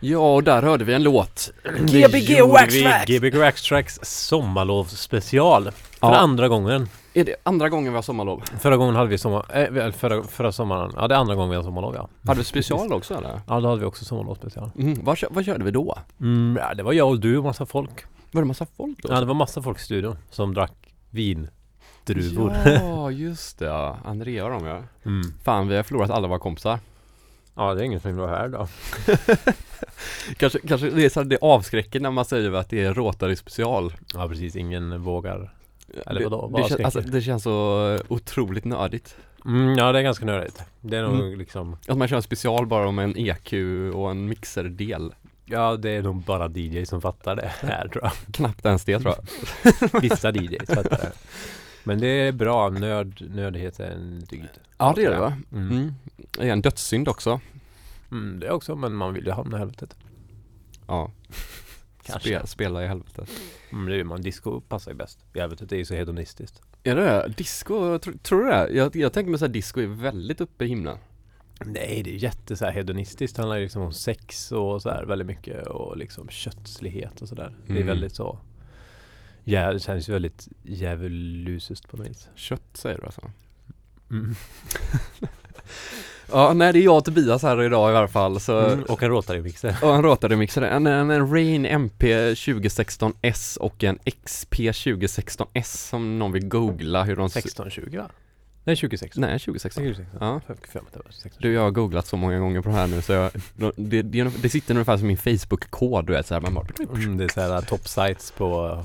Ja, och där hörde vi en låt. Gbg Waxtrax! Gbg Waxtrax sommarlovsspecial. För Ja. andra gången. Är det andra gången vi har sommarlov? Förra gången hade vi sommar... Äh, förra, förra sommaren. Ja, det är andra gången vi har sommarlov ja. Hade vi special också eller? Ja, då hade vi också sommarlovsspecial. Mm, vad, vad körde vi då? Mm, ja, det var jag och du och massa folk. Var det massa folk då? Ja, det var massa folk i studion som drack vindruvor. Ja, just det ja. Andrea och de ja. Mm. Fan, vi har förlorat alla våra kompisar. Ja, det är ingen som vill vara här då. Kanske, kanske det är så det avskräcker när man säger att det är Rotary special. Ja, precis. Ingen vågar. Eller det, vadå? Vad det, avskräcker? alltså, det känns så otroligt nördigt. Mm, ja, det är ganska nördigt. Det är nog Mm. liksom... Att man kör en special bara om en EQ och en mixerdel. Ja, det är nog bara DJ som fattar det här tror jag. Knappt ens det tror jag. Vissa DJs fattar det. Men det är bra. Nörd, nördighet är en dygd. Ja, det är det va? Mm. Mm. Det är en dödssynd också. Mm, det också, men man vill ju hamna i helvetet. Ja. Kanske. Spe, spela i helvetet. Mm, det är man. Disco passar ju bäst. I helvetet är ju så hedonistiskt. Är det Disco, tr, tror du det? Jag, jag tänker mig såhär, disco är väldigt uppe i himlen. Nej, det är jätte så här hedonistiskt. Det handlar ju liksom om sex och så här väldigt mycket och liksom kötslighet och sådär. Det är Mm. väldigt så. Ja, det känns ju väldigt djävulusiskt på något vis. Kött säger du alltså? Mm. Ja, nej det är jag och Tobias här idag i alla fall så Mm, och en Rotary-mixer. Och en Rotary-mixare, en, en, en Rain MP 2016S och en XP 2016S som någon vill googla hur de ser 1620 va? Nej 2016. Nej 2016 2016. Ja. Jag fick för mig att det var 16. Du, jag har googlat så många gånger på det här nu så jag, det, det, det sitter ungefär som min Facebook-kod du vet såhär, man bara Mm, det är såhär top sites på,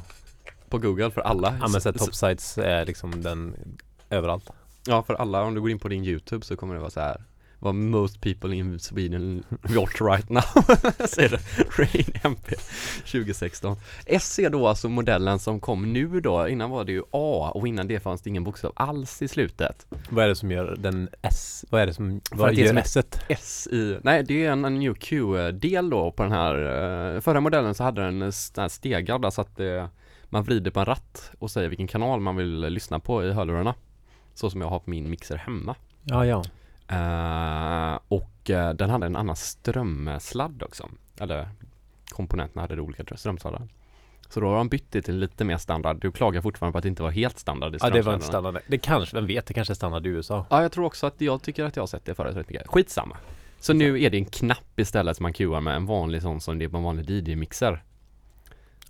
på Google för alla ja men så här, top sites är liksom den överallt. Ja för alla, om du går in på din YouTube så kommer det vara så här vad most people in Sweden watch right now Säger det, Rain MP 2016 S är då alltså modellen som kom nu då, innan var det ju A och innan det fanns det ingen bokstav alls i slutet Vad är det som gör den S? Vad är det som, vad det gör S-et? S i, nej det är en, en New Q-del då på den här eh, Förra modellen så hade den en sån här stegar där så att eh, man vrider på en ratt och säger vilken kanal man vill lyssna på i hörlurarna Så som jag har på min mixer hemma Ja, ja. Eh, och eh, den hade en annan strömsladd också. Eller komponenterna hade olika strömsladdar. Så då har de bytt det till lite mer standard. Du klagar fortfarande på att det inte var helt standard i Ja, det var inte standard. Det kanske, vem vet, det kanske är standard i USA. Ja, jag tror också att jag tycker att jag har sett det förut rätt mycket. Skitsamma. Så nu är det en knapp istället som man queuar med en vanlig sån som det är på en vanlig DJ-mixer.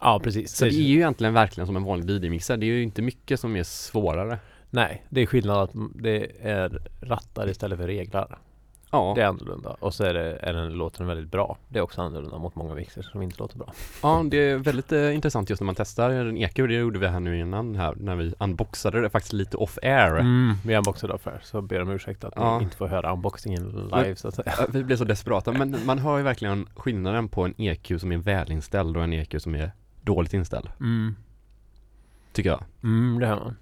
Ja, precis. Så det är ju egentligen verkligen som en vanlig DJ-mixer. Det är ju inte mycket som är svårare. Nej, det är skillnad att det är rattar istället för reglar. Ja, Det är annorlunda. Och så är, det, är den, låter den väldigt bra. Det är också annorlunda mot många mixer som inte låter bra. Ja, det är väldigt eh, intressant just när man testar en EQ. Det gjorde vi här nu innan här när vi unboxade det faktiskt lite off air. Mm, vi unboxade för så ber om ursäkt att Ja. ni inte får höra unboxingen live så att säga. Vi blev så desperata, men man hör ju verkligen skillnaden på en EQ som är välinställd och en EQ som är dåligt inställd. Mm. Tycker jag. Mm, det hör man.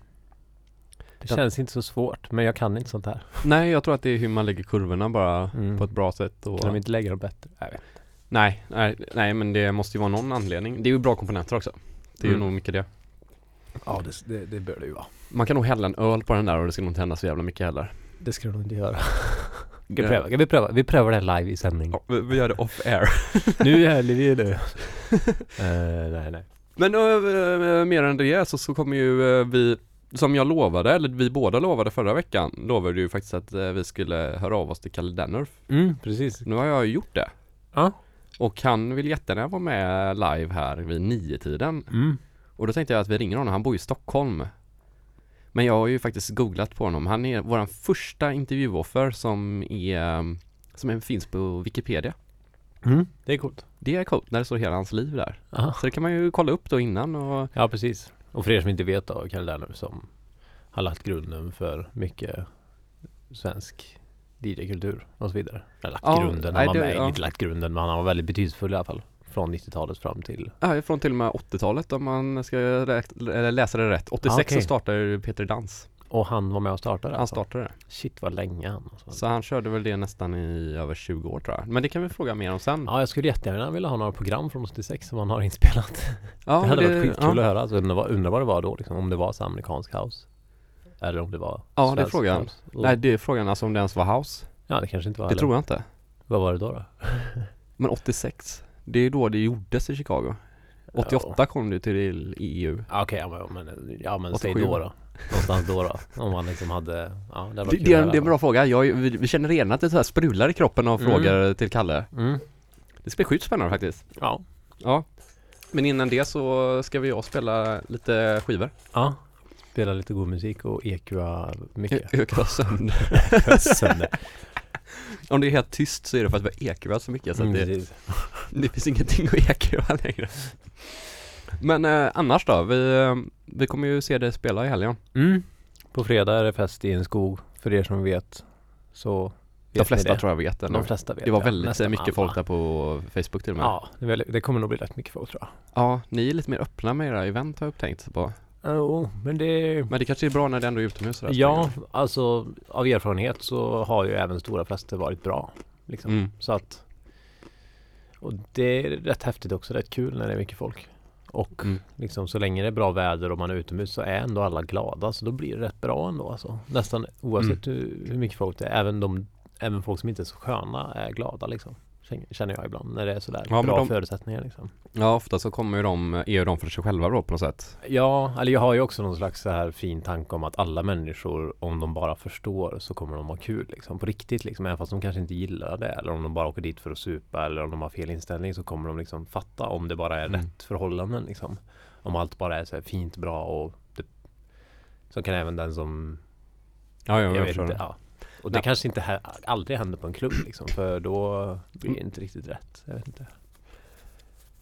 Det Den- känns inte så svårt, men jag kan inte sånt här. Nej, jag tror att det är hur man lägger kurvorna bara Mm. på ett bra sätt och Kan de inte lägga dem bättre? Jag vet. nej, nej, nej, men det måste ju vara någon anledning. Det är ju bra komponenter också. Det är ju Mm. nog mycket det. Ja, det, det, det bör det ju vara. Man kan nog hälla en öl på den där och det ska nog inte hända så jävla mycket heller. Det ska du nog inte göra. Ska vi pröva? Ska vi pröva? Vi prövar det live i sändning. Ja, vi, vi gör det off air. nu är vi nu. uh, nej, nej. Men uh, mer än det så, så kommer ju eh, vi som jag lovade, eller vi båda lovade förra veckan, lovade ju faktiskt att vi skulle höra av oss till Kalle Dennerf. Mm, precis. Nu har jag gjort det. Ja. Och han vill jättegärna vara med live här vid nio tiden Mm. Och då tänkte jag att vi ringer honom, han bor i Stockholm. Men jag har ju faktiskt googlat på honom. Han är våran första intervjuoffer som är, som är, finns på Wikipedia. Mm. Det är coolt. Det är coolt när det står hela hans liv där. Aha. Så det kan man ju kolla upp då innan och Ja, precis. Och för er som inte vet då, Kalle Lerner som har lagt grunden för mycket svensk DJ-kultur och så vidare. Eller lagt Ja, grunden, han var med, ja. inte lagt grunden, men han var väldigt betydelsefull i alla fall. Från 90-talet fram till... Ja, från till och med 80-talet om man ska eller läsa det rätt. 86 Ah, okej. så startade Peter Dans. Och han var med och startade Han alltså. startade det. Shit vad länge han. Så han körde väl det nästan i över 20 år tror jag. Men det kan vi fråga mer om sen. Ja, jag skulle jättegärna vilja ha några program från 86 som han har inspelat. Ja, det hade det- varit skitkul ja. att höra. Alltså, undrar, undrar vad det var då liksom. Om det var så amerikansk house. Eller om det var Ja, det är frågan. house. Nej, det är frågan alltså om det ens var house. Ja, det kanske inte var Det heller. tror jag inte. Vad var det då? då? Men 86, det är då det gjordes i Chicago. 88 kom det till EU. Ja, Okej, ja, men, ja men säg 87. då då. Någonstans då då. Om man liksom hade, ja det Det, det, är, att det är en bra fråga. Jag, vi, vi känner redan att det så här sprudlar i kroppen av Mm. frågor till Kalle. Mm. Det ska bli sjukt spännande faktiskt. Ja. Ja. Men innan det så ska vi och spela lite skivor. Ja. Spela lite god musik och EQa mycket. Öka sönder. Sönder. Om det är helt tyst så är det för att vi har EQat så mycket så att Mm, det, det finns ingenting att EQa längre. Men eh, annars då? Vi, eh, vi kommer ju se dig spela i helgen. Mm. På fredag är det fest i en skog. För er som vet så De flesta tror jag vet det. De flesta vet Det var väldigt Nästan mycket alla. folk där på Facebook till och med. Ja, det kommer nog bli rätt mycket folk tror jag. Ja, ni är lite mer öppna med era event har jag upptänkt på. Jo, men det... Men det kanske är bra när det ändå är utomhus sådär. Ja, alltså av erfarenhet så har ju även stora fester varit bra. Liksom. Mm. Så att... Och det är rätt häftigt också, rätt kul när det är mycket folk. Och Mm. liksom så länge det är bra väder och man är utomhus så är ändå alla glada. Så då blir det rätt bra ändå alltså. Nästan oavsett Mm. hur, hur mycket folk det är. Även, de, även folk som inte är så sköna är glada liksom. Känner jag ibland när det är sådär Ja, bra de- förutsättningar liksom. Ja, ofta så kommer ju de, är ju de för sig själva då på något sätt. Ja, eller jag har ju också någon slags så här fin tanke om att alla människor, om de bara förstår så kommer de ha kul liksom. På riktigt liksom, även fast de kanske inte gillar det. Eller om de bara åker dit för att supa eller om de har fel inställning så kommer de liksom fatta om det bara är Mm. rätt förhållanden liksom. Om allt bara är så fint, bra och det, så kan även den som, Ja, jag, jag, vet inte, det. ja. Och det Ja. kanske inte hä- aldrig händer på en klubb liksom, för då blir det inte riktigt rätt. Jag vet inte.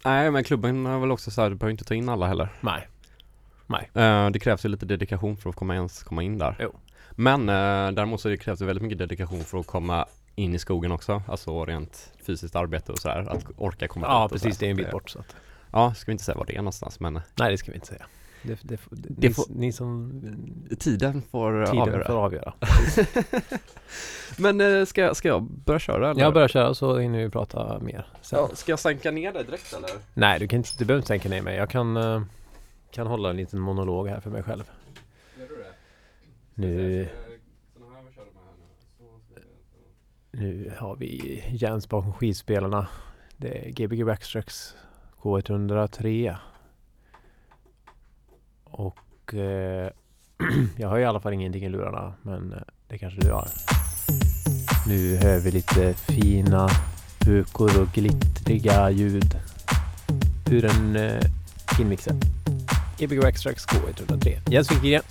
Nej, men klubben har väl också så här, du behöver inte ta in alla heller. Nej. Eh, det krävs ju lite dedikation för att komma ens komma in där. Jo. Men eh, däremot så det krävs det väldigt mycket dedikation för att komma in i skogen också. Alltså rent fysiskt arbete och sådär. Att orka komma Ja, precis. Det är en här. bit bort så att. Ja, ska vi inte säga var det är någonstans men Nej, det ska vi inte säga. Det, det, det, Det ni, får- ni som tiden får tiden avgöra. får avgöra. Men eh, ska, ska jag börja köra eller? Jag börjar köra så hinner vi prata mer sen. Ja, ska jag sänka ner dig direkt eller? Nej, du, kan inte, du behöver inte tänka ner mig. Jag kan, eh, kan hålla en liten monolog här för mig själv. Gör du det? Nu, nu har vi Jens bakom skidspelarna. Det är Gbg Backstracks K103. Och eh, jag har i alla fall ingenting i lurarna, men det kanske du har. Nu hör vi lite fina bukor och glittriga ljud ur en eh, finmixer. Gbg Backstracks K103. Jens Wikgren.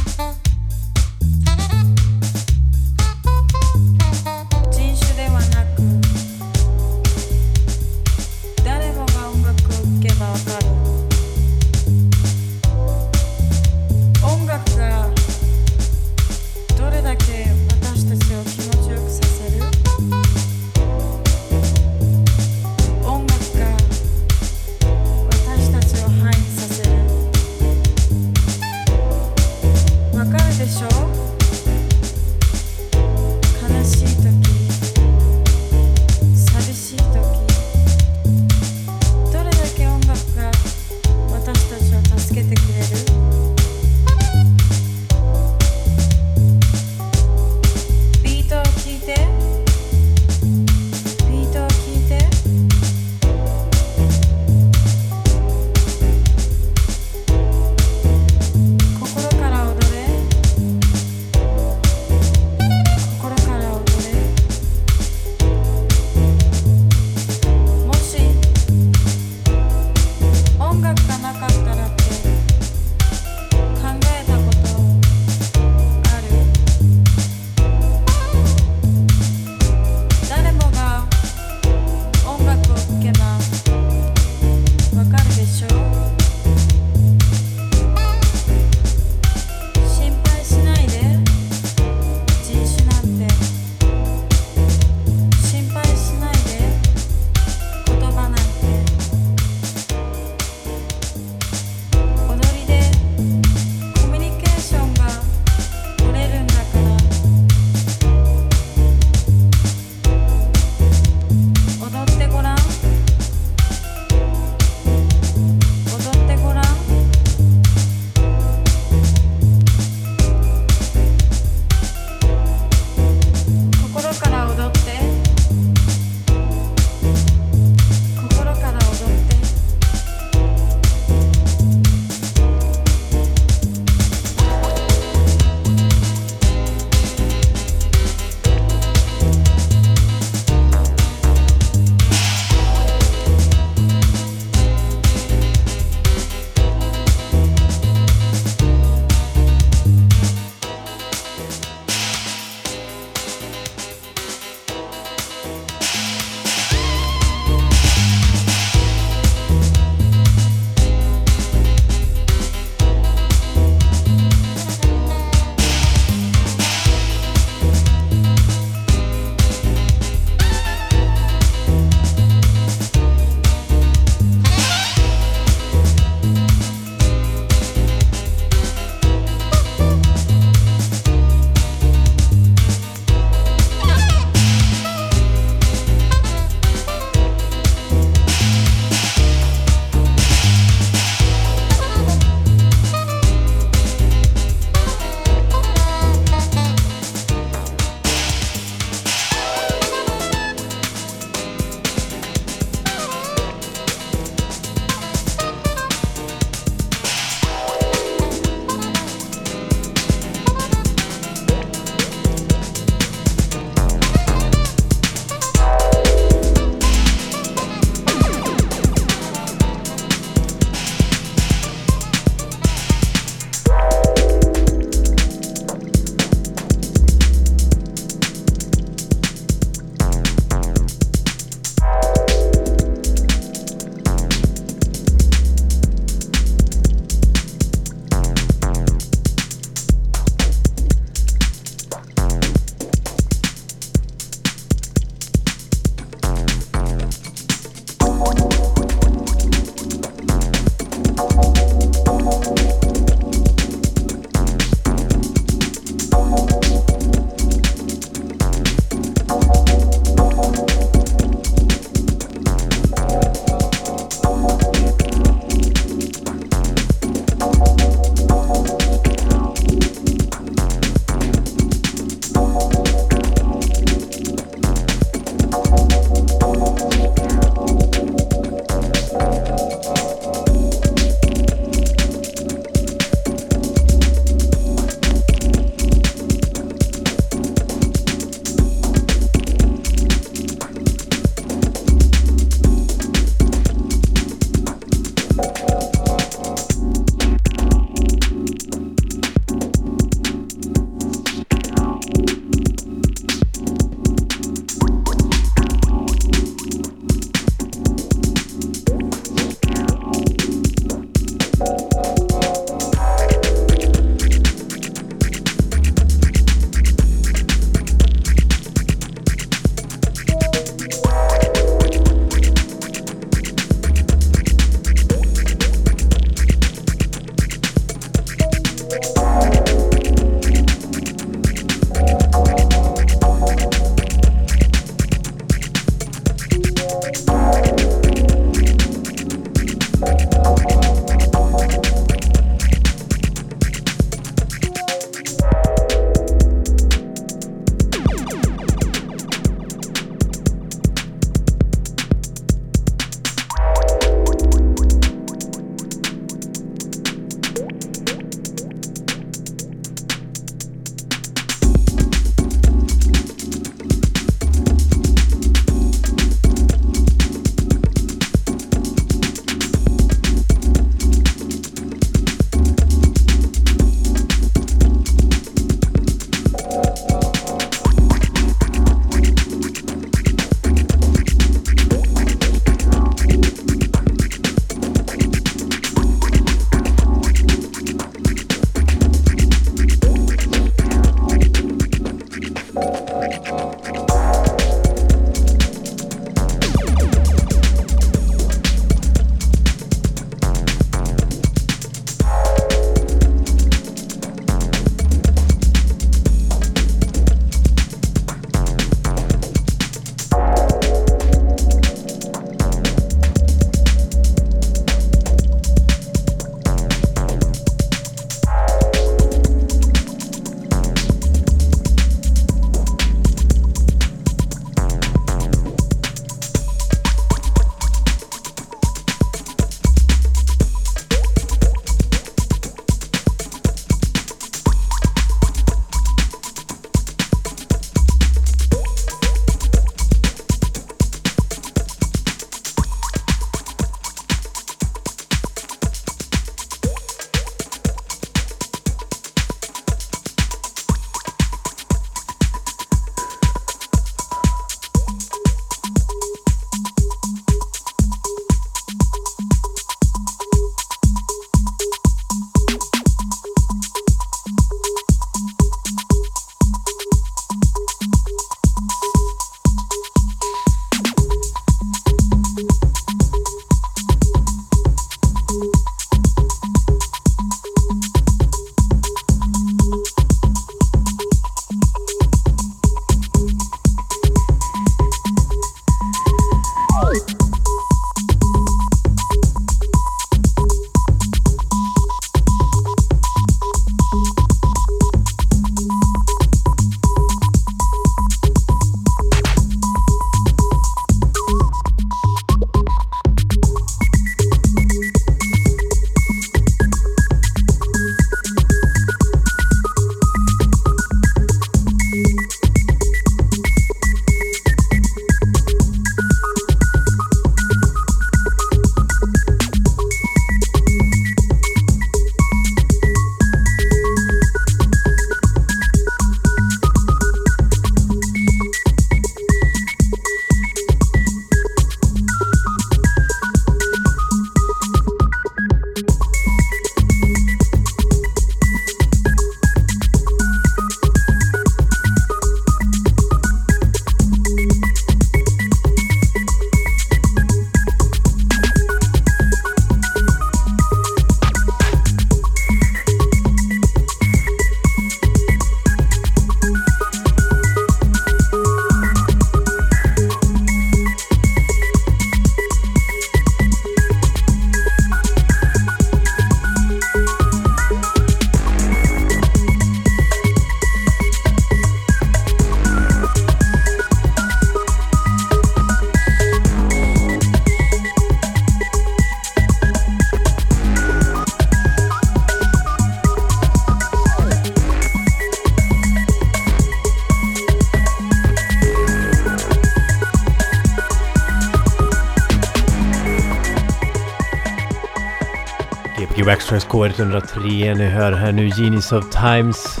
Backstracks K103. Ni hör här nu Genius of Times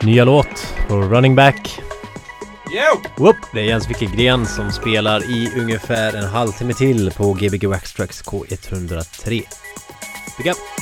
nya låt på Running Back. Yo! Whoop, det är Jens Wickelgren som spelar i ungefär en halvtimme till på Gbg Waxtrax K103. Big up!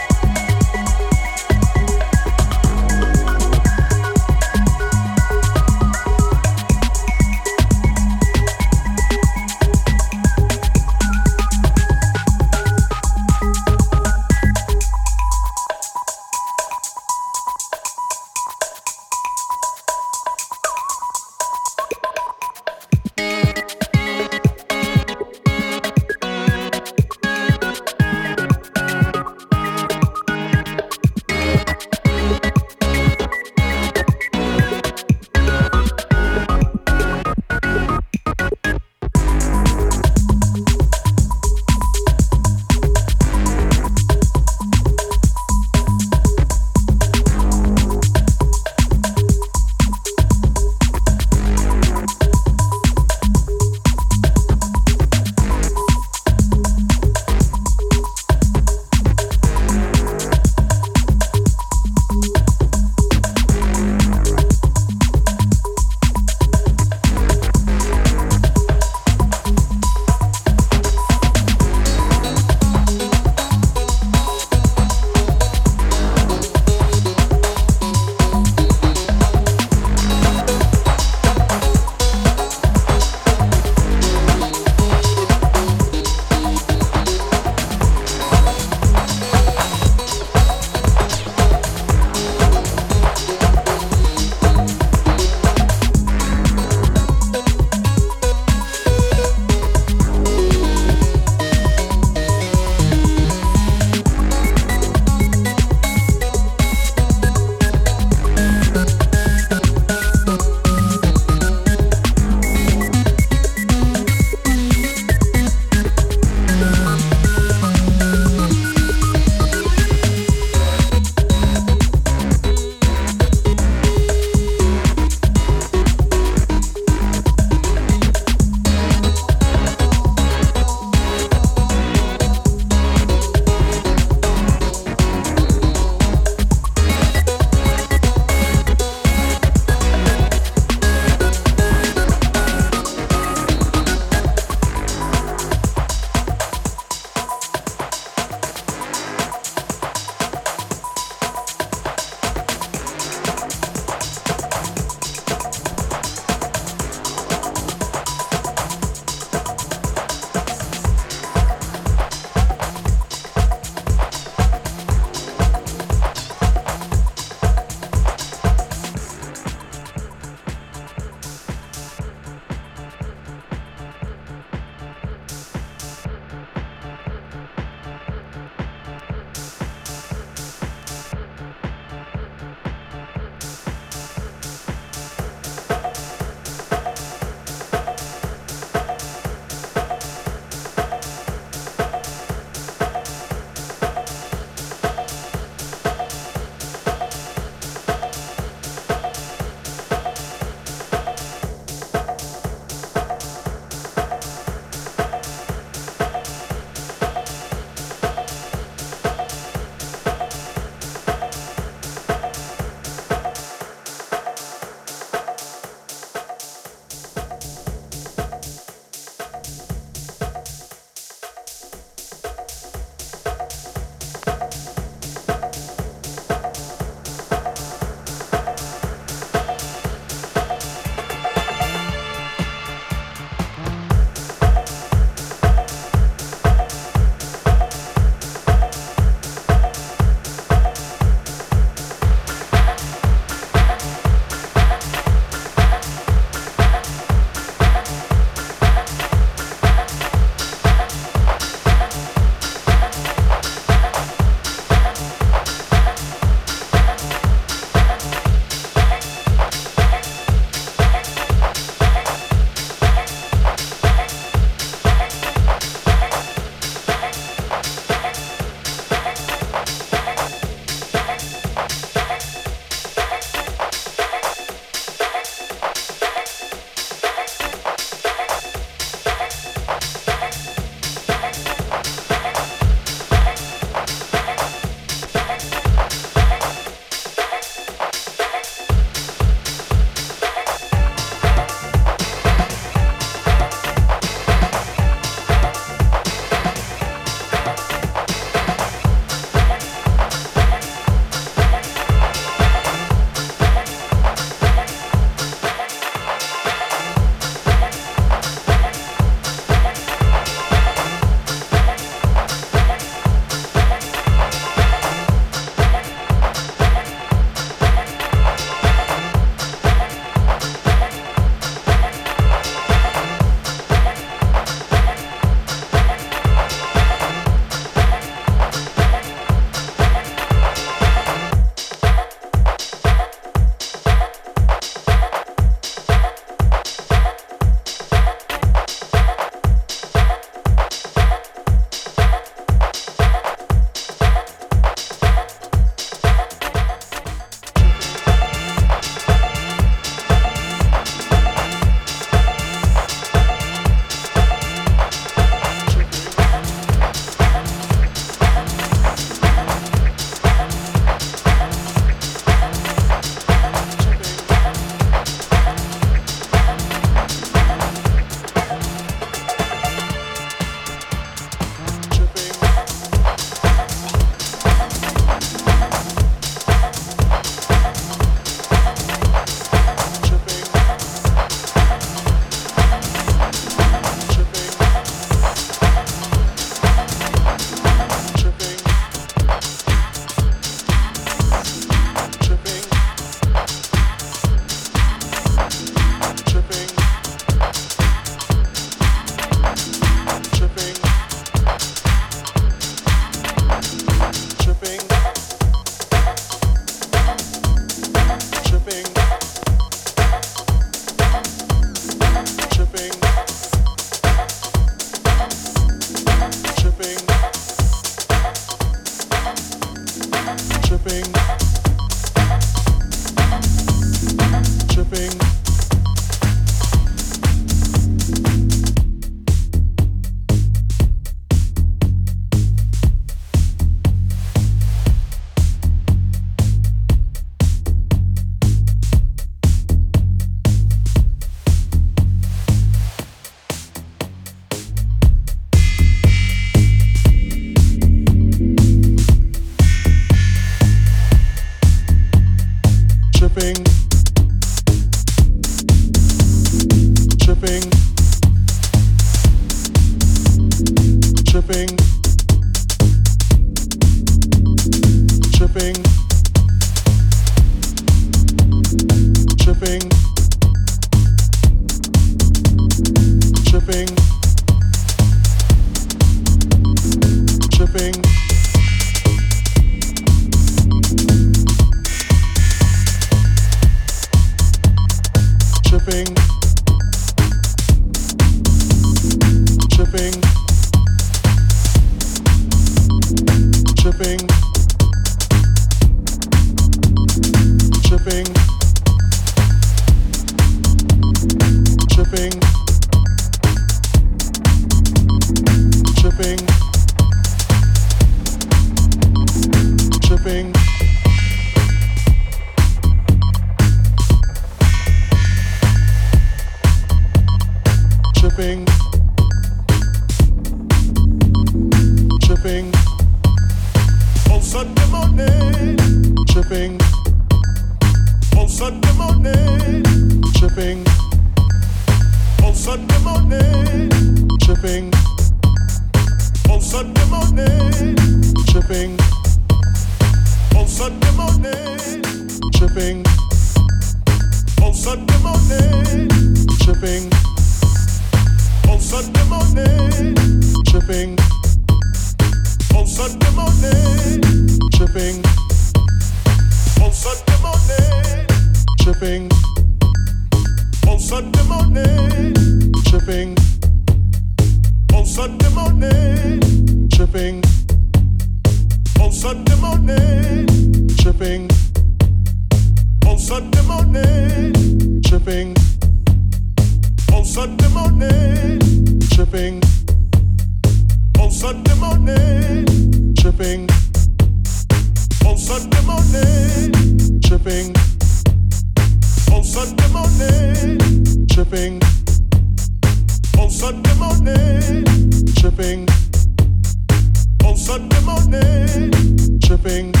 stripping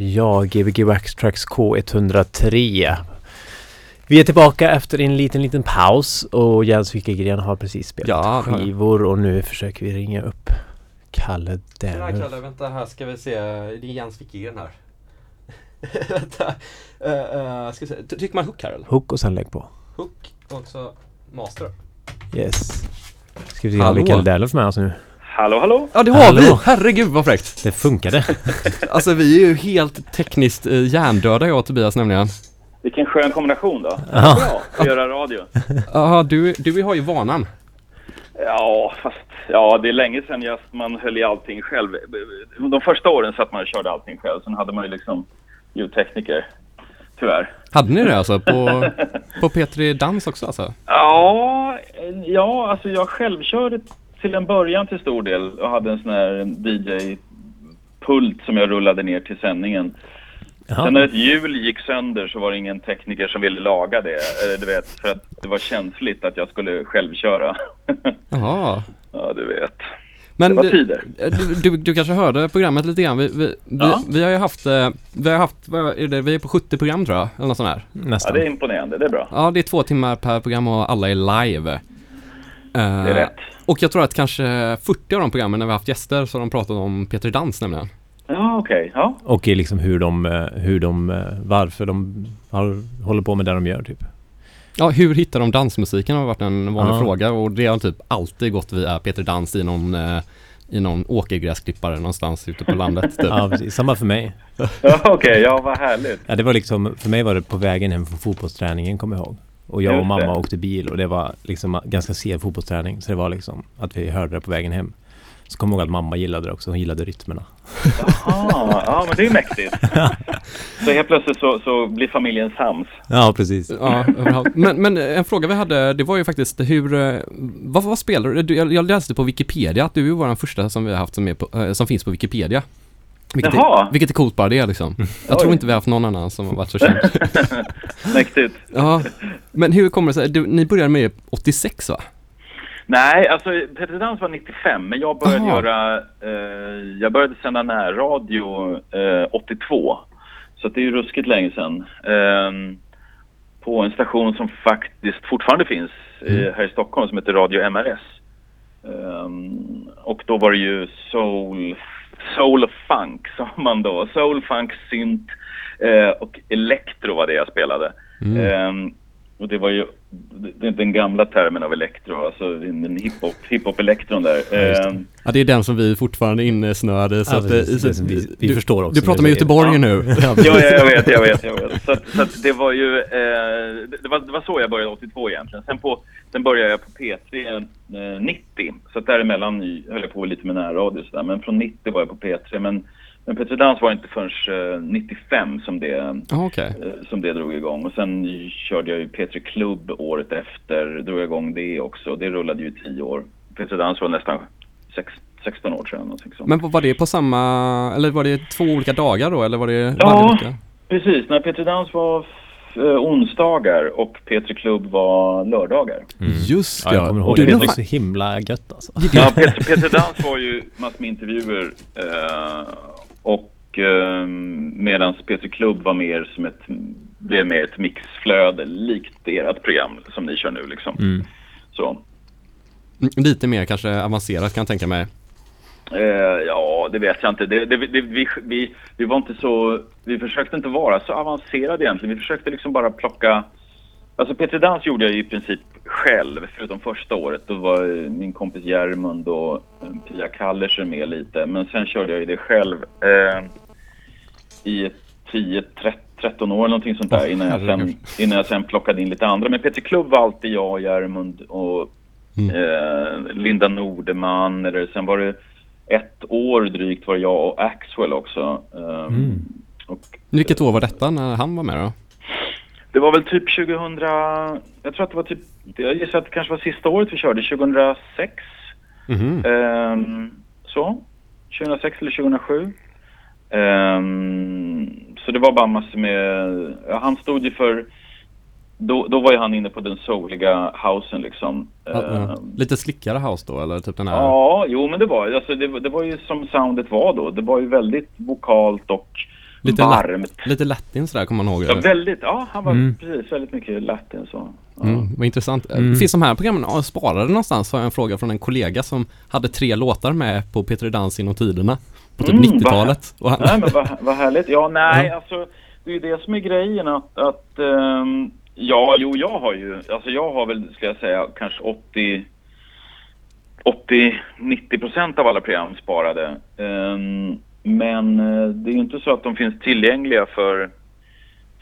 Ja, Gbg Waxtrax K103. Vi är tillbaka efter en liten, liten paus och Jens Wikegren har precis spelat Ja, skivor och nu försöker vi ringa upp Kalle Tjena Denner. Kalle, vänta här ska vi se, det är Jens Wikegren här Vänta, uh, ska vi se, trycker man hook här eller? Hook och sen lägg på. Hook och så master Yes. Ska vi se om Kalle Denner med oss nu. Hallå, hallå? Ja det har Hallå. vi! Herregud vad fräckt! Det funkade. Alltså vi är ju helt tekniskt eh, hjärndöda jag och Tobias nämligen Vilken skön kombination då. Ja. Bra att göra radio. Ja du, du har ju vanan Ja, fast ja, det är länge sedan jag, man höll i allting själv. De första åren satt man och körde allting själv. Sen hade man ju liksom ljudtekniker. Tyvärr. Hade ni det alltså på, på P3 Dans också alltså? Ja, ja, alltså jag självkörde till en början till stor del och hade en sån här DJ-pult som jag rullade ner till sändningen. Sen när Ja. ett hjul gick sönder så var det ingen tekniker som ville laga det. Eh, Du vet, för att det var känsligt att jag skulle självköra. Jaha ja, du vet. Men var du-. Du, du, kanske hörde programmet lite grann. Vi, vi, Ja. vi har ju haft, eh, vi har haft, vad är det, vi är på 70 program tror jag, eller något sånt där. Ja, Nästan. det är imponerande. Det är bra. Ja, det är två timmar per program och alla är live. Eh, Det är rätt. Och jag tror att kanske 40 av de programmen när vi haft gäster så har de pratat om Peter Dans nämligen. Ja, okej. Ja. Och liksom hur de, eh, hur de, eh, varför de har, håller på med det de gör typ. Ja, hur hittar de dansmusiken har varit en vanlig Ja. fråga och det har typ alltid gått via Peter Dans i någon, i någon åkergräsklippare någonstans ute på landet. Typ. Ja, precis. Samma för mig. Ja, okej. Ja, vad härligt. Ja, det var liksom, för mig var det på vägen hem från fotbollsträningen kommer jag ihåg. Och jag och mamma åkte bil och det var liksom ganska sen fotbollsträning. Så det var liksom att vi hörde det på vägen hem. Så kommer jag ihåg att mamma gillade det också. Hon gillade rytmerna. Jaha, ja, men det är ju mäktigt. Så helt plötsligt så, så blir familjen sams. Ja, precis. Ja, överallt. men, men en fråga vi hade, det var ju faktiskt hur, eh, vad, vad spelar du? Jag, jag läste på Wikipedia att du är vår första som vi har haft som, är på, eh, som finns på Wikipedia. Vilket Jaha. är, vilket är coolt bara det liksom. Jag Oj. tror inte vi har haft någon annan som har varit så känd. Mäktigt. Ja, men hur kommer det sig? Du, ni började med 86 va? Nej, alltså Peter Dans var 95, men jag började Aha. göra... Eh, jag började sända närradio eh, 82. Så det är ju ruskigt länge sedan. Ehm, på en station som faktiskt fortfarande finns eh, här i Stockholm som heter Radio MRS. Ehm, och då var det ju soul, soul funk sa man då. Soul, funk, synt eh, och elektro var det jag spelade. Ehm, och det var ju det är den gamla termen av elektro, alltså den hiphop, hiphop-elektron där. just det. Ehm, Ja, det är den som vi fortfarande är insnöade så Ja, att, eh, precis. så- vi- vi du, förstår också Du pratar med Göteborg nu. Ja, Ja, ja, jag vet, jag vet, jag vet. Så, så att det var ju, eh, det, var, det var så jag började 82 egentligen. Sen, på, sen började jag på P3 eh, 90. Så att däremellan höll jag på lite med närradio och sådär. Men från 90 var jag på P3. Men, men P3 Dans var inte förrän eh, 95 som det, Ja, okej. eh, som det drog igång. Och sen körde jag ju P3 Club året efter. Drog jag igång det också. Det rullade ju i 10 år. P3 Dans var nästan sex, 16 år sedan. någonting sånt. Men var det på samma, eller var det två olika dagar då eller var det Ja. varje vecka? Precis, när Peter Dans var eh, onsdagar och P3 Klubb var lördagar. Just Ja, jag kommer ihåg Du, det. Var så himla gött alltså. Ja, Peter, Peter Dans var ju massor med intervjuer eh, och eh, medan Peter Klubb var mer som ett, blev mer ett mixflöde likt ert program som ni kör nu liksom. Mm. Så. Lite mer kanske avancerat kan jag tänka mig. Eh, ja, det vet jag inte. Det, det, det, vi, vi, vi var inte så... Vi försökte inte vara så avancerade egentligen. Vi försökte liksom bara plocka... Alltså Petri Dans gjorde jag i princip själv, förutom första året. Då var min kompis Järmund och eh, Pia Kallerser med lite. Men sen körde jag ju det själv eh, i 10, 13 år eller någonting sånt där innan, jag sen, innan jag sen plockade in lite andra. Men Peter Klubb var alltid jag, Järmund och Mm. eh, Linda Nordeman. Eller sen var det ett år drygt var jag och Axwell också. Eh, Mm. och Vilket år var detta när han var med då? Det var väl typ 2000, jag tror att det var typ, jag gissar att det kanske var sista året vi körde, 2006. Mhm. Ehm, så, 2006 eller 2007. Ehm, så det var bara massor med, ja, han stod ju för, då, då var ju han inne på den souliga housen liksom. Ja. Ehm, Lite slickare house då eller typ den här? Ja, jo men det var, alltså, det, var- det var ju som soundet var då. Det var ju väldigt vokalt och Lite varmt. Lite latin sådär kommer man ihåg. Ja, väldigt, ja han var Mm. precis väldigt mycket latin så. Ja. Mm, vad intressant. Mm. Finns de här programmen ja, sparade någonstans? Har jag en fråga från en kollega som hade tre låtar med på Peter Dans inom tiderna. På typ Mm, 90-talet. Och han, Nej men vad, vad härligt. Ja nej Ja. alltså det är ju det som är grejen att, att ehm, ja jo jag har ju, alltså jag har väl ska jag säga kanske 80 80-90 procent av alla program sparade. Ehm, men eh, det är ju inte så att de finns tillgängliga för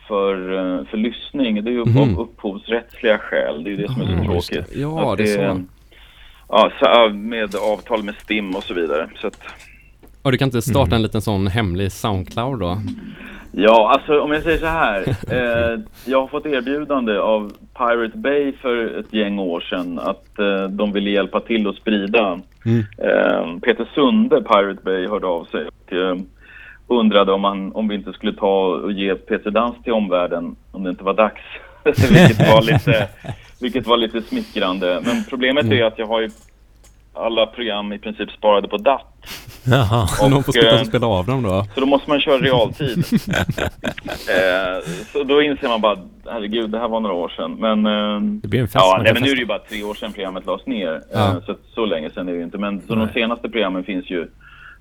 för, eh, för lyssning. Det är ju Mhm. av upphovsrättsliga skäl. Det är ju det som är så det. tråkigt. Ja, Att det är så. Ja, med avtal med STIM och så vidare. Så att, och du kan inte starta Mm. en liten sån hemlig Soundcloud då? Ja, alltså om jag säger så här. Eh, jag har fått erbjudande av Pirate Bay för ett gäng år sedan att eh, de ville hjälpa till att sprida. Mm. Eh, Peter Sunde, Pirate Bay, hörde av sig och eh, undrade om, han, om vi inte skulle ta och ge Peter Dans till omvärlden om det inte var dags. vilket, var lite, vilket var lite smickrande. Men problemet är att jag har ju alla program i princip sparade på DAT. Jaha. Så någon får Och, sitta eh, och spela av dem då? Så då måste man köra realtid. eh, så då inser man bara, herregud, det här var några år sedan. Men, eh, Det blir en fest. ja, nej, men nu är det ju bara tre år sedan programmet lades ner. Ja. Eh, så, så länge sedan är det ju inte. Men så de senaste programmen finns ju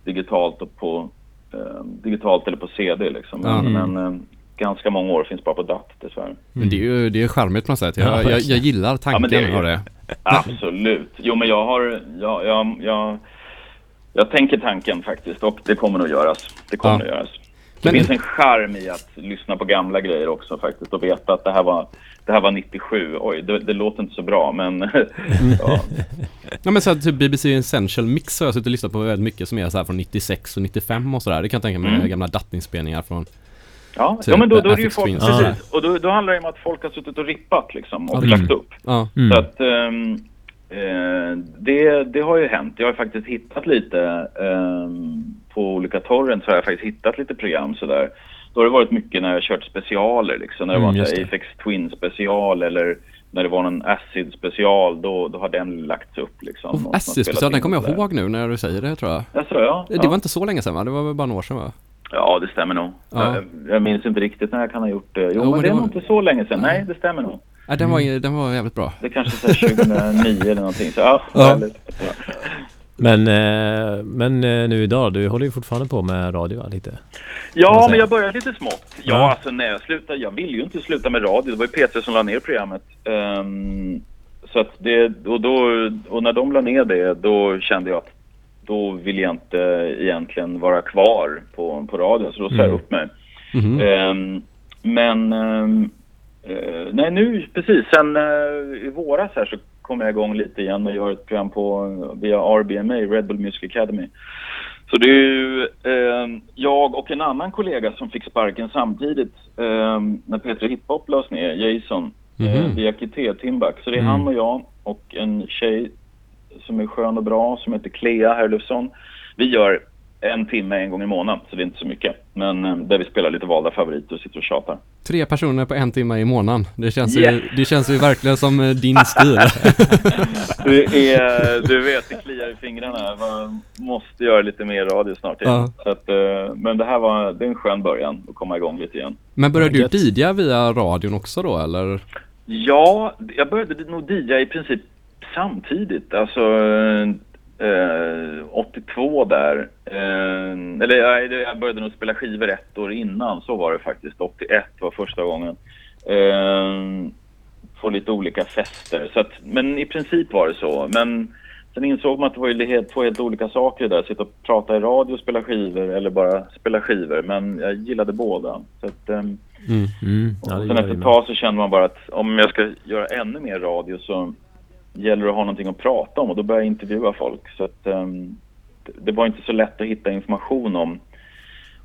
digitalt och på eh, digitalt eller på CD liksom. Ja. Men, Mm. men eh, ganska många år finns bara på DAT dessvärre. Men det är ju det är charmigt på något sätt. Ja, Jag, jag, jag gillar Ja, tanken men det är ju- av det. Absolut. Jo, men jag har, jag, jag, jag, jag tänker tanken faktiskt och det kommer nog göras. Det kommer Ja. nog göras. Det Men- finns en charm i att lyssna på gamla grejer också faktiskt och veta att det här var, det här var 97. Oj, det, det låter inte så bra men ja. Ja men så här, typ BBC Essential Mix har jag suttit och lyssnat på väldigt mycket som är så här från 96 och 95 och sådär. Det kan jag tänka mig Mm. gamla dattinspelningar från Ja, Typ ja men då, då är det ju folk, precis. Och då, då handlar det om att folk har suttit och rippat liksom och det- lagt upp. Mm. Så att ehm, eh, det, det har ju hänt. Jag har faktiskt hittat lite ehm, på olika torrents har jag faktiskt hittat lite program sådär. Då har det varit mycket när jag kört specialer liksom. När det Mm, var en. Apex Twin special eller när det var någon Acid special då, då har den lagts upp liksom. Har Acid special, den kommer jag ihåg nu när du säger det tror jag. Jaså, ja. Det ja. var inte så länge sedan va? Det var väl bara några år sedan va? Ja, det stämmer nog. Ja. Jag, jag minns inte riktigt när jag kan ha gjort det. Jo, Jo, men, det det är var- inte så länge sedan. Nej, det stämmer nog. Nej, den var, den var jävligt bra. Det är kanske här 2009 eller någonting. Så, ja, Ja. Men, eh, men eh, nu idag, du håller ju fortfarande på med radio va, lite? Ja, men jag började lite smått. Ja, Ja. alltså när jag slutade, jag ville ju inte sluta med radio. Det var ju Peter som la ner programmet. Ehm, så att det, och, då, och när de la ner det, då kände jag att då vill jag inte egentligen vara kvar på, på radio. Så då sa jag Mm. upp mig. Mhm. Ehm, men ehm, eh, nej nu precis sen eh, i våras här så kom jag igång lite igen och gör ett program på via RBMA, Red Bull Music Academy. Så det är ju ehm, jag och en annan kollega som fick sparken samtidigt när Peter Hiphop lades ner, Jason, Mhm. eh, via Kité Timbuk. Så det är Mm. han och jag och en tjej som är skön och bra som heter Clea Herlufsson. Vi gör en timme en gång i månaden, så det är inte så mycket. Men eh, där vi spelar lite valda favoriter och sitter och tjatar. Tre personer på en timme i månaden. Det känns, Yes. ju, det känns ju verkligen som eh, din stil. Du, är, du vet, det kliar i fingrarna. Man måste göra lite mer radio snart igen. Ja. Så att, eh, men det här var det är en skön början att komma igång lite igen. Men började du. DJa via radion också då eller? Ja, jag började nog DJa i princip samtidigt. Alltså eh, 82 där. Eh, eller jag, jag började nog spela skivor ett år innan, så var det faktiskt. 81 var första gången. Eh, på lite olika fester. Så att, men i princip var det så. Men sen insåg man att det var ju helt, två helt olika saker där. Sitta och prata i radio och spela skivor eller bara spela skivor. Men jag gillade båda. Så att, ehm, Mm. Mm. Ja, sen efter ett tag så kände man bara att om jag ska göra ännu mer radio så gäller det att ha någonting att prata om och då började jag intervjua folk. Så att, ehm, det- var inte så lätt att hitta information om,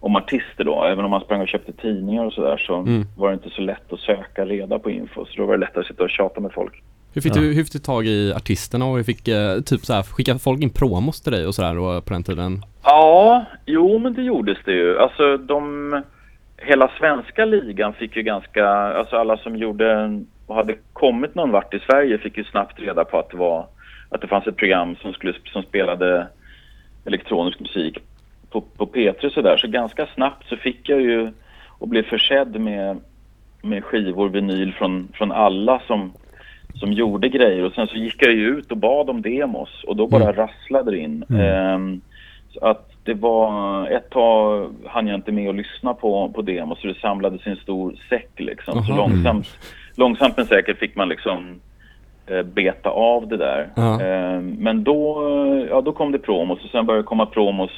om artister då. Även om man sprang och köpte tidningar och sådär så Mm. var det inte så lätt att söka reda på info. Så då var det lättare att sitta och tjata med folk. Hur fick, Ja. du, hur fick du tag i artisterna och hur fick eh, typ så här, skicka folk in promos till dig och sådär på den tiden? Ja, jo men det gjordes det ju. Alltså de, hela svenska ligan fick ju ganska, alltså alla som gjorde och hade kommit någon vart i Sverige fick ju snabbt reda på att det var, att det fanns ett program som skulle, som spelade elektronisk musik på, på P3 sådär. Så ganska snabbt så fick jag ju och blev försedd med, med skivor, vinyl från, från alla som, som gjorde grejer och sen så gick jag ju ut och bad om demos och då bara Mm. rasslade det in. Mm. Ehm, så att det var, ett tag hann jag inte med att lyssna på, på demos så det samlades i en stor säck liksom. Så Aha. långsamt, långsamt men säkert fick man liksom eh, beta av det där. Ja. Ehm, men då, eh, ja, då kom det promos och sen började det komma promos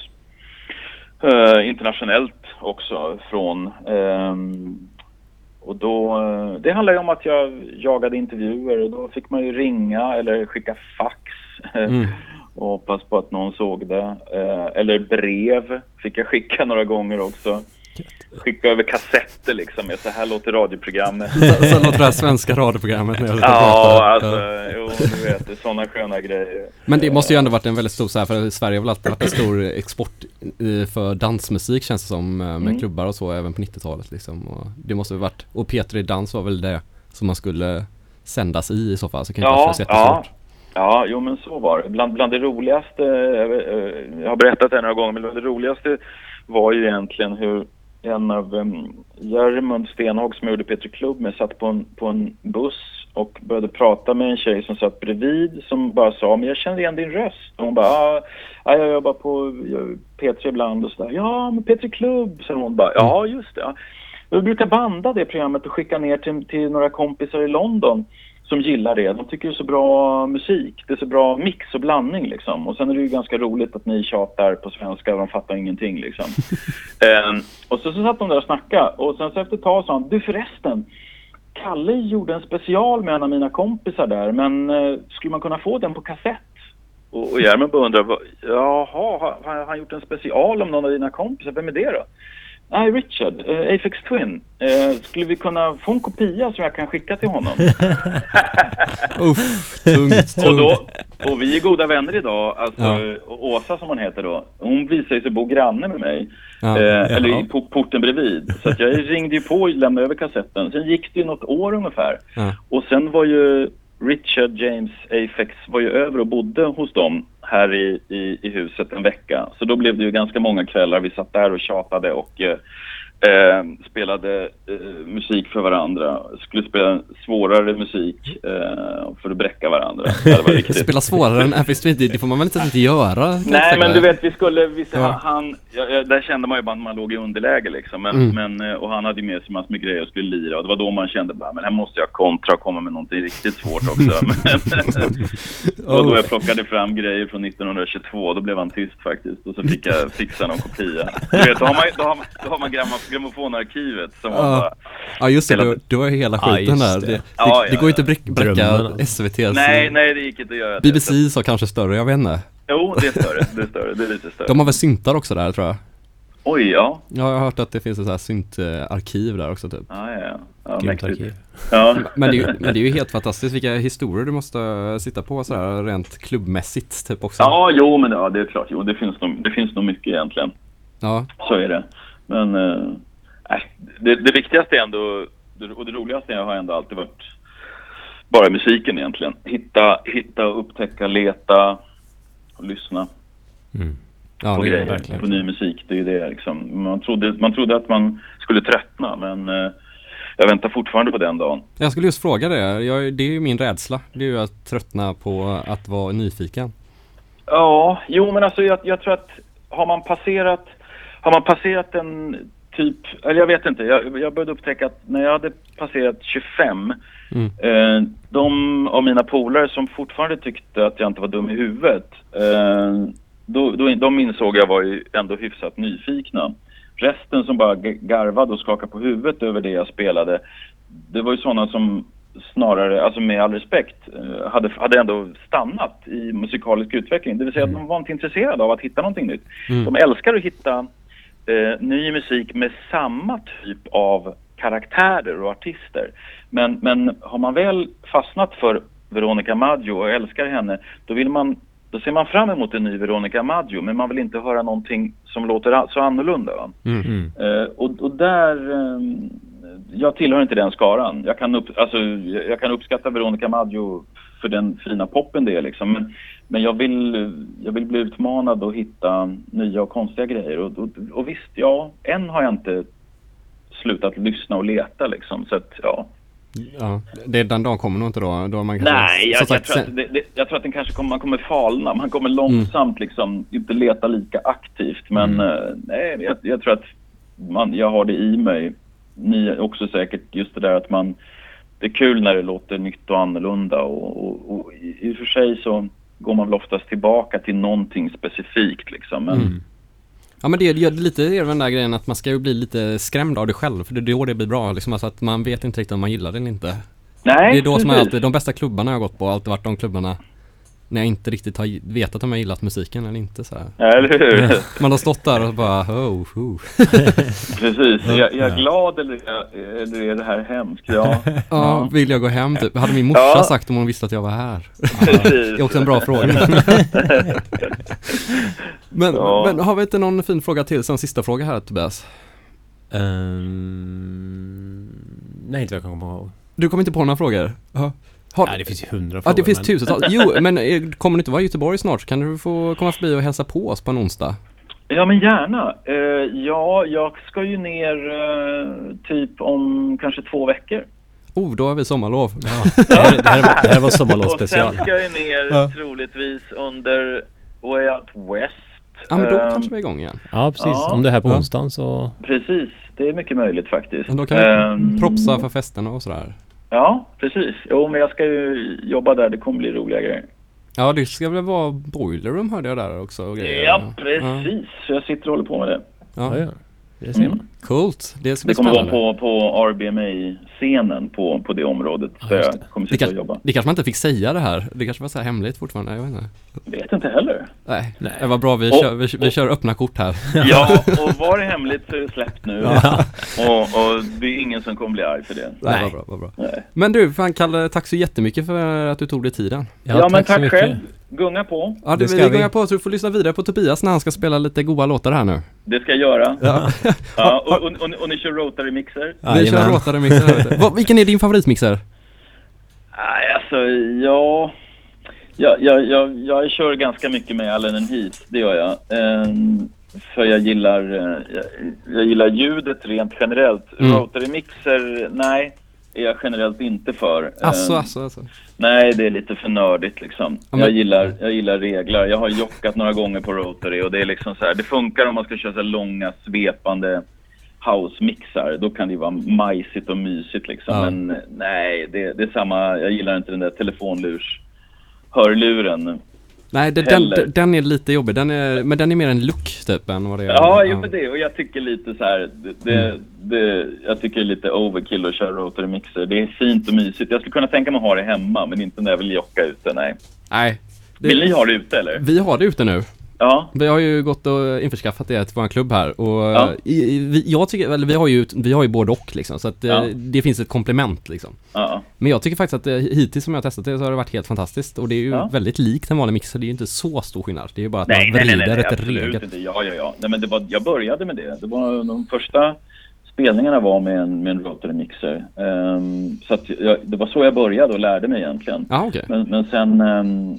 eh, internationellt också från och då, eh, det handlar ju om att jag jagade intervjuer och då fick man ju ringa eller skicka fax Mm. och hoppas på att någon såg det. Eh, eller brev fick jag skicka några gånger också. Skicka över kassetter liksom så här låter radioprogrammet. Så, så låter det här svenska radioprogrammet när jag Ja, alltså, Ja. jo, du vet, det är sådana sköna grejer. Men det måste ju ändå varit en väldigt stor så här, för Sverige har väl alltid varit en stor export eh, för dansmusik känns det som eh, med Mm. klubbar och så även på 90-talet liksom. Och det måste varit, och P3 Dans var väl det som man skulle sändas i i så fall, så det kan Ja, så ja. Ja, jo men så var det. Bland, bland det roligaste, eh, jag har berättat det några gånger, men bland det roligaste var ju egentligen hur en av um, Järmund Stenhag som jag gjorde Peter Klubb med satt på en, på en buss och började prata med en tjej som satt bredvid som bara sa men jag känner igen din röst. Och hon bara ah, ja, jag jobbar på P3 ibland och sådär. Ja, men Peter Klubb, sa hon bara. Ja, just det. Vi brukar banda det programmet och skicka ner till, till några kompisar i London som gillar det. De tycker det är så bra musik. Det är så bra mix och blandning liksom. Och sen är det ju ganska roligt att ni tjatar på svenska och de fattar ingenting liksom. Ehm, och så, så satt de där och snackade och sen så efter ett tag sa han, du förresten, Kalle gjorde en special med en av mina kompisar där, men eh, skulle man kunna få den på kassett? Och, och Järmen bara undrar, jaha, har har han gjort en special om någon av dina kompisar? Vem är det då? Nej, Richard, eh, Apex Twin. Eh, skulle vi kunna få en kopia som jag kan skicka till honom? Uff, tungt, tungt. Och, då, och vi är goda vänner idag. Alltså, Ja. Åsa som hon heter då. Hon visade sig bo granne med mig. Ja. Eh, eller i po- porten bredvid. Så jag ringde ju på och lämnade över kassetten. Sen gick det ju något år ungefär. Och sen var ju Richard James Afex var ju över och bodde hos dem här i, i, i huset en vecka. Så då blev det ju ganska många kvällar. Vi satt där och tjatade och eh, eh, spelade eh, musik för varandra. Skulle spela svårare musik eh, för att bräcka varandra. Spela svårare än Apex Twin, det det får man väl inte, inte göra? Nej men du vet vi skulle, vi, Ja. han, ja, där kände man ju bara att man låg i underläge liksom. Men, Mm. men, eh, och han hade ju med sig massor med grejer och skulle lira och det var då man kände bara, men här måste jag kontra och komma med någonting riktigt svårt också. Och då jag plockade fram grejer från 1922, då blev han tyst faktiskt och så fick jag fixa någon kopia. Du vet, då har man, då har man, då har man grammo- grammofonarkivet som Ja. bara, Ja just det, du, du har ju hela skiten där. det. Det, Ja, det går inte ja. att bräck, bräcka. SVT's nej, nej det gick inte att göra det. BBC sa kanske större, jag vet inte. Jo, det är större, det är större, det är lite större. De har väl syntar också där tror jag. Oj, ja. Ja, jag har hört att det finns ett så här syntarkiv där också typ. Ja, ja, ja. ja Grymt arkiv. Ja. Men det, är ju, men det är ju helt fantastiskt vilka historier du måste sitta på så här rent klubbmässigt typ också. Ja, jo, men ja, det är klart. Jo, det finns nog, det finns nog mycket mycket egentligen. Ja, Så är det. Men eh, det, det viktigaste är ändå, och det roligaste har ändå alltid varit bara musiken egentligen. Hitta, hitta, upptäcka, leta och lyssna ja på grejer, verkligen. på ny musik. Det är ju det liksom. Man trodde, man trodde att man skulle tröttna men eh, jag väntar fortfarande på den dagen. Jag skulle just fråga det, jag, det är ju min rädsla. Det är ju att tröttna på att vara nyfiken. Ja, jo men alltså jag, jag tror att har man passerat, har man passerat en typ, eller jag vet inte, jag, jag började upptäcka att när jag hade passerat 25, Mm. eh, de av mina polare som fortfarande tyckte att jag inte var dum i huvudet, eh, då, då, de insåg jag var ju ändå hyfsat nyfikna. Resten som bara garvade och skakade på huvudet över det jag spelade, det var ju sådana som snarare, alltså med all respekt, eh, hade, hade ändå stannat i musikalisk utveckling. Det vill säga att de var inte intresserade av att hitta någonting nytt. Mm. De älskar att hitta eh, ny musik med samma typ av karaktärer och artister. Men, men har man väl fastnat för Veronica Maggio och älskar henne, då vill man då ser man fram emot en ny Veronica Maggio, men man vill inte höra någonting som låter så annorlunda. Va? Mm. Eh, och, och där, ehm, jag tillhör inte den skaran. Jag kan, upp, alltså, jag kan uppskatta Veronica Maggio för den fina poppen det är liksom. Men, men jag, vill, jag vill bli utmanad och hitta nya och konstiga grejer. Och, och, och visst, ja, än har jag inte slutat lyssna och leta liksom. Så att, ja. Ja, det, den dagen kommer nog inte då. då man kanske, Nej, jag, som jag, sagt, tror att det, det, jag tror att den kanske kommer, man kommer falna. Man kommer långsamt liksom inte leta lika aktivt. Men eh, nej, jag, jag tror att man, jag har det i mig. Ni också säkert just det där att man det är kul när det låter nytt och annorlunda och, och, och i, i och för sig så går man väl oftast tillbaka till någonting specifikt liksom. Men Mm. Ja men det, det, lite är den där grejen att man ska ju bli lite skrämd av det själv. För det är då det blir bra. Liksom alltså att man vet inte riktigt om man gillar det eller inte. nej, Det är då som alltid, de bästa klubbarna jag har gått på har alltid varit de klubbarna när jag inte riktigt har vetat om jag gillat musiken eller inte så här. Eller hur? Man har stått där och bara oh, oh. Precis. Är jag, är jag glad eller, är jag- eller är det här hemskt? Ja, Ja, vill jag gå hem typ? Hade min morsa Ja. sagt om hon visste att jag var här? precis. Det är också en bra fråga. men, Ja. men har vi inte någon fin fråga till som sista fråga här Tobias? Ehm, nej, inte vad jag kan komma ihåg. Du kommer inte på några frågor? Ja. Har, Nej, det finns ju hundra ja, frågor. det finns men- tusentals. Jo, men eh, kommer du inte vara i Göteborg snart så kan du få komma förbi och hälsa på oss på en onsdag. Ja, men gärna. Eh, ja, jag ska ju ner eh, typ om kanske två veckor. Oh, då har vi sommarlov. Ja, det, här, det, här, det här var sommarlovsspecial. Och sen ska jag ner Ja. troligtvis under Way Out West. Ja, men då Eh, kanske vi är igång igen. Ja, precis. Ja. Om det är här på Ja. onsdagen så... Precis, det är mycket möjligt faktiskt. Men då kan vi Ehm, propsa för festerna och sådär. Ja, precis. Jo, men jag ska ju jobba där. Det kommer bli roliga grejer. Ja, det ska väl vara boiler room hörde jag där också och grejer. Ja, precis. Så jag sitter och håller på med det. Ja, Ja. Ja. Det ser man. Coolt. Det ska bli Det kommer vara spännande. på, på RBMA-scenen på, på det området. Ja, Så just jag det. kommer Det, sitta och jobba. det kanske man inte fick säga det här. Det kanske var så här hemligt fortfarande. Jag vet inte. Vet inte heller. Nej, Nej. det var bra. Vi, Och- kör, vi, vi kör öppna kort här. Ja, och var det hemligt så är det släppt nu. Ja. Och, och det är ingen som kommer bli arg för det. Nej, Nej. vad bra, vad bra. Nej. Men du, fan Kalle, tack så jättemycket för att du tog dig tiden. Ja, men så tack mycket. själv. Gunga på. Ja, det, Det ska vi vi. går på så du får lyssna vidare på Tobias när han ska spela lite goa låtar här nu. Det ska jag göra. Ja. Ja, och, och, och, och ni kör Rotary-mixer? Vi kör Jajamän. låtar i mixer. här, vet du. Vad- Vilken är din favoritmixer? Nej, alltså, ja... Jag, jag, jag, jag kör ganska mycket med Allen Heath, det gör jag. Ehm, för jag gillar, eh, jag, jag gillar ljudet rent generellt. Mm. Rotary-mixer, nej, är jag generellt inte för. Alltså, Ehm, alltså, alltså. Nej, det är lite för nördigt liksom. Ja, men- Jag, gillar, jag gillar regler. Jag har jockat några gånger på Rotary och det är liksom så här, det funkar om man ska köra så långa svepande house-mixar. Då kan det vara majsigt och mysigt liksom. Ja. Men nej, det, det är samma, jag gillar inte den där telefonlurs hörluren. Nej, det, den, den är lite jobbig. Den är, men den är mer en look typ än vad det är. Ja, jo men det. Och jag tycker lite så här, det, det, Mm. det, jag tycker det är lite overkill att köra Rotary mixer. Det är fint och mysigt. Jag skulle kunna tänka mig att ha det hemma, men inte när jag vill jocka ute, nej. Nej. Det, Vill ni ha det ute eller? Vi har det ute nu. Ja, Vi har ju gått och införskaffat det till vår klubb här och Ja. i, vi, jag tycker, eller vi har ju, vi har ju både och liksom så att eh, Ja. det finns ett komplement liksom. ja, Men jag tycker faktiskt att eh, hittills som jag har testat det så har det varit helt fantastiskt och det är ju väldigt likt en vanlig mixer, det är ju inte så stor skillnad. Det är ju bara att Nej, man nej, nej, vrider nej, ett regel. inte. Ja, ja, ja. Nej, men det var, jag började med det. Det var de första spelningarna var med en, med en rotary mixer. Ehm, så jag, det var så jag började och lärde mig egentligen. Ja, okej. Men, men sen, ehm,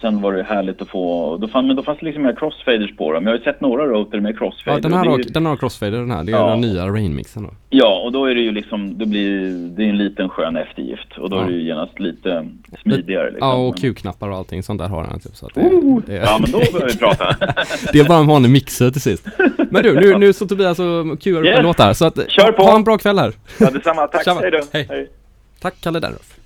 sen var det härligt att få, då, fann, men då fanns det liksom inga crossfaders på dem. Jag har ju sett några rotary med crossfader. Ja, den här, är har, ju- den har crossfader den här, det är Ja. den nya Rain-mixen då. Ja, och då är det ju liksom, det blir, det är en liten skön eftergift. Och då Ja. är det ju genast lite smidigare liksom. Ja, och Q-knappar och allting sånt där har den typ så att det, Oh, det, Ja, men då börjar vi prata. det är bara en vanlig mixer till sist. Men du, nu, nu så Tobias och Q upp Yes. en låt här så att Kör på. ha en bra kväll här. ja, detsamma. Tack. Hej då. Hej. Tack Kalle Derroff.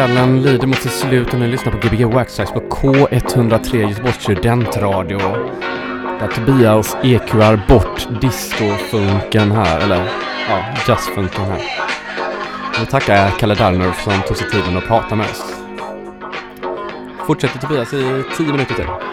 Kvällen lider mot sitt slut och ni lyssnar på Gbg Waxtrax på K103 Göteborgs studentradio. Där Tobias EQar bort discofunken här, eller ja, jazzfunken här. Nu tackar Kalle Darnerf som tog sig tiden att prata med oss. Fortsätter Tobias i 10 minuter till.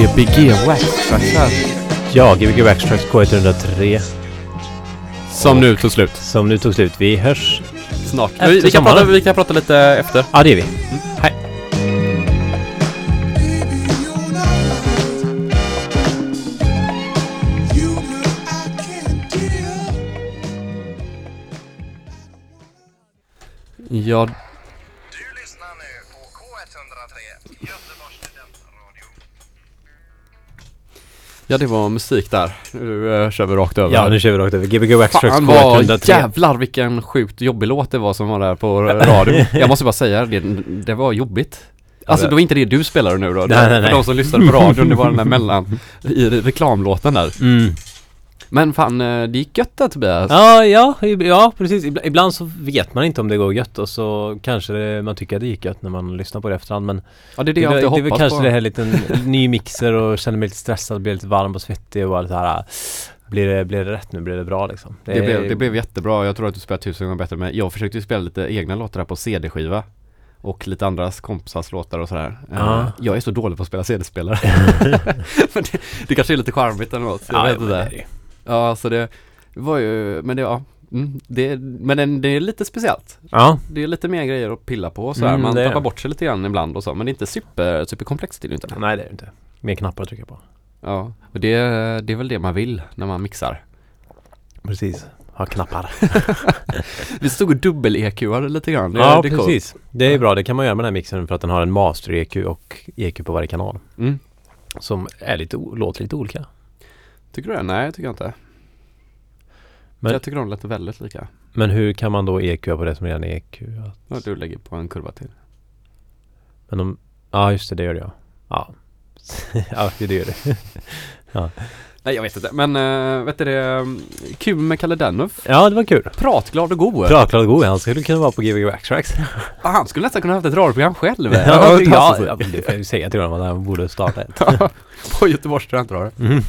Gbg Waxtracks här. Ja, Gbg Backstracks K103 Som nu tog slut. som nu tog slut. Vi hörs. Snart. Vi, vi, kan prata, vi kan prata lite efter. Ja, det är vi. Ja, det var musik där. Nu uh, kör vi rakt över. Ja, nu kör vi rakt över. Gbg Backstracks Fan vad K103. jävlar vilken sjukt jobbig låt det var som var där på radio. Jag måste bara säga det, det var jobbigt. Alltså det var inte det du spelade nu då? Nej, nej, För nej. de som lyssnade på radion, det var den där mellan, i reklamlåten där. Mm. Men fan, eh, det gick gött där Tobias. Ja, ja, ja precis. Ibla- Ibland så vet man inte om det går gött och så kanske det, man tycker att det gick gött när man lyssnar på det efterhand men Ja, det är det det, jag alltid väl- det är väl hoppas kanske på. det här liten ny mixer och känner mig lite stressad, blir lite varm och svettig och bara så här blir det, blir det rätt nu? Blir det bra liksom? Det blev, det blev jättebra, jag tror att du spelar tusen gånger bättre men jag försökte ju spela lite egna låtar här på CD-skiva Och lite andras kompisars låtar och sådär Eh, Ja. Jag är så dålig på att spela CD-spelare Men det, det kanske är lite charmigt eller något, jag Ja, vet det inte det. Ja, så det var ju, men det, ja mm, det, Men den, det är lite speciellt Ja, Det är lite mer grejer att pilla på och sådär, Mm, man det är tappar det. bort sig lite grann ibland och så Men det är inte super, superkomplext är det inte nej det är det inte. Mer knappar att trycka på. Ja, och det, det är väl det man vill när man mixar Precis. Ha knappar. Vi stod och dubbel-EQade lite grann, ja, det precis. Det är bra. Det kan man göra med den här mixen för att den har en master-EQ och EQ på varje kanal. mm. Som är lite, låter lite olika. Tycker du det? Nej, jag tycker inte Men- Jag tycker de låter väldigt lika Men hur kan man då EQ på det som redan är EQ? Ja, du lägger på en kurva till Men om, ja just det, det gör det ja. Ja, ja det gör det. Nej jag vet inte, men äh, vet du det, kul med Kalle Denhoff Ja, det var kul. Pratglad och god Pratglad och god, han skulle kunna vara på Gbg Backtracks. ah, Han skulle nästan kunna haft ett radioprogram själv ja, ja, ja, ja, det får jag ju säga till honom att han borde starta ett. På Göteborgs studentradio Mm.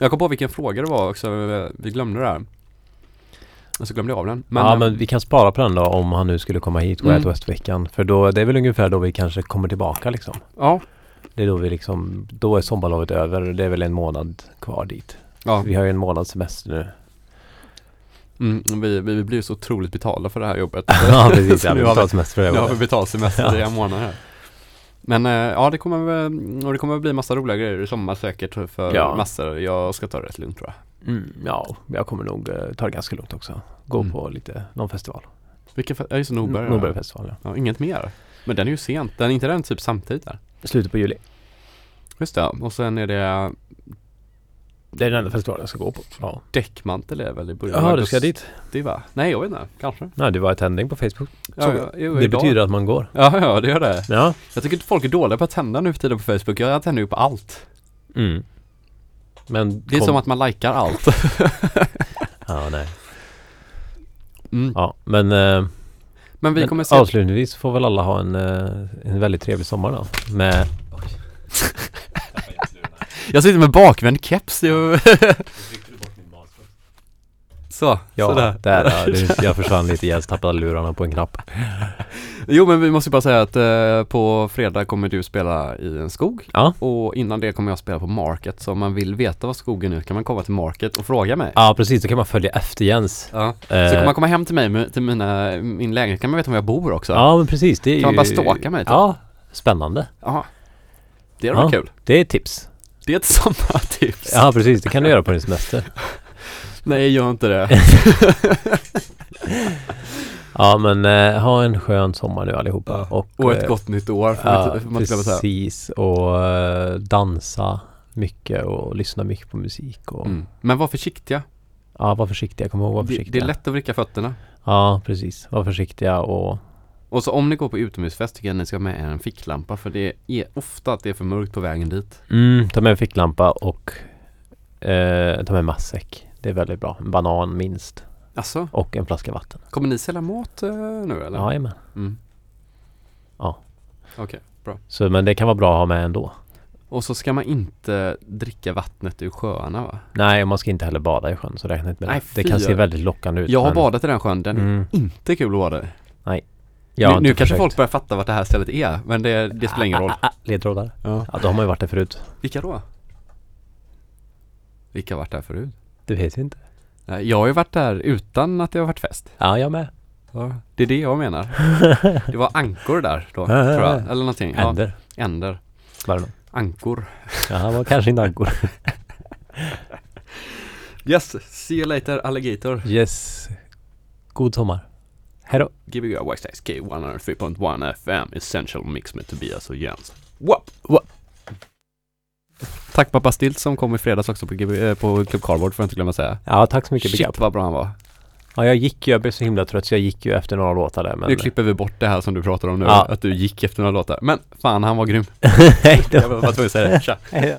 Jag kom på vilken fråga det var också, vi glömde det här Och så glömde jag av den ja, äh, men vi kan spara på den då om han nu skulle komma hit och Mm. West-veckan. För då, det är väl ungefär då vi kanske kommer tillbaka liksom. Ja, Det är då vi liksom, då är sommarlovet över. Det är väl en månad kvar dit. ja Vi har ju en månads semester nu. mm, vi, vi blir ju så otroligt betalda för det här jobbet ja, precis. Ja, vi har vi- semester för det. Nu har vi betalt semester Ja. i en månad här Men äh, ja det kommer och det kommer bli massa roliga grejer i sommar säkert för Ja. massor Jag ska ta det rätt lugnt tror jag Mm, ja, jag kommer nog eh, ta det ganska lugnt också. Gå Mm. på lite, någon festival. Vilken, fe- ja just Norberg. Norbergfestival, ja. ja Inget mer Men den är ju sent, den är inte den typ samtidigt där? Slutet på juli. Just det, och sen är det Det är den enda festivalen jag ska gå på. Ja, Däckmantel är väl i början Jaha, du ska dit? Det va? Nej jag vet inte, kanske Nej, det var ett tändning på Facebook. ja, Så- ja, jo, det idag. betyder att man går. Ja ja det gör det Ja. Jag tycker att folk är dåliga på att tända nu för tiden på Facebook, jag tänder ju på allt Mm. Men Det är kom- som att man likar allt Ja, nej. mm. Ja, men, eh, Men vi men kommer se avslutningsvis får väl alla ha en, eh, en väldigt trevlig sommar då. Med, Jag sitter med bakvänd keps ju. Så, ja, sådär. där, ja, det, jag försvann lite, jag tappade lurarna på en knapp. Jo men vi måste bara säga att eh, på fredag kommer du spela i en skog Ja. Och innan det kommer jag spela på Market Så om man vill veta vad skogen är kan man komma till Market och fråga mig Ja, precis. Då kan man följa efter Jens. Ja, så Eh, kan man komma hem till mig, till mina, min lägenhet kan man veta var jag bor också Ja, men precis. Det är Kan man bara stalka mig, typ? Ja, spännande. Jaha. Det är Ja. kul Det är ett tips. Det är ett sommartips Ja, precis. Det kan du göra på din semester. Nej gör inte det Ja, men eh, ha en skön sommar nu allihopa. Ja. Och, Och ett eh, gott nytt år får man Ja, inte, får man precis. Och eh, dansa mycket och lyssna mycket på musik. Och, mm. Men var försiktiga Ja, var försiktiga. Kom ihåg att vara det, försiktiga. det är lätt att vricka fötterna Ja, precis. Var försiktiga och Och så om ni går på utomhusfest tycker jag att ni ska ha med er en ficklampa för det är ofta att det är för mörkt på vägen dit mm, ta med en ficklampa och eh, ta med matsäck. Det är väldigt bra. En banan minst. Alltså, Och en flaska vatten. kommer ni sälja mat eh, nu eller? Jajamän. Mm. Ja. Okej, bra. Så, men det kan vara bra att ha med ändå. Och så ska man inte dricka vattnet ur sjöarna va? Nej, och man ska inte heller bada i sjön så räkna inte med Nej, det. Det kan se väldigt lockande ut. Jag har men- badat i den sjön, den är Mm. inte kul att vara där Nej. Jag har nu, nu kanske försökt. folk börjar fatta vart det här stället är, men det, det spelar ingen roll. Ah, ah, ah, ledtrådar? Ja. Ja, då har man ju varit där förut. Vilka då? Vilka har varit där förut? Du vet ju inte. Nej, Jag har ju varit där utan att det har varit fest. Ja, jag med. Ja, det är det jag menar. Det var ankor där då, tror jag. Eller någonting. Ja, Änder. änder. Var det nog. Ankor. Ja, han var kanske inte ankor. Yes, see you later alligator. Yes. God sommar. Hej då. Gbg White K 103.1 FM Essential Mix med Tobias och Jens. Wap, wap. Tack pappa Stilt som kom i fredags också på, GB, eh, på Club Cardboard får jag inte glömma säga. Ja, tack så mycket Big Shit vad bra han var. Ja, jag gick ju, jag blev så himla trött så jag gick ju efter några låtar där men... Nu klipper vi bort det här som du pratar om nu, Ja. att du gick efter några låtar. Men fan han var grym. Hej då. Jag var tvungen att säga det. Tja.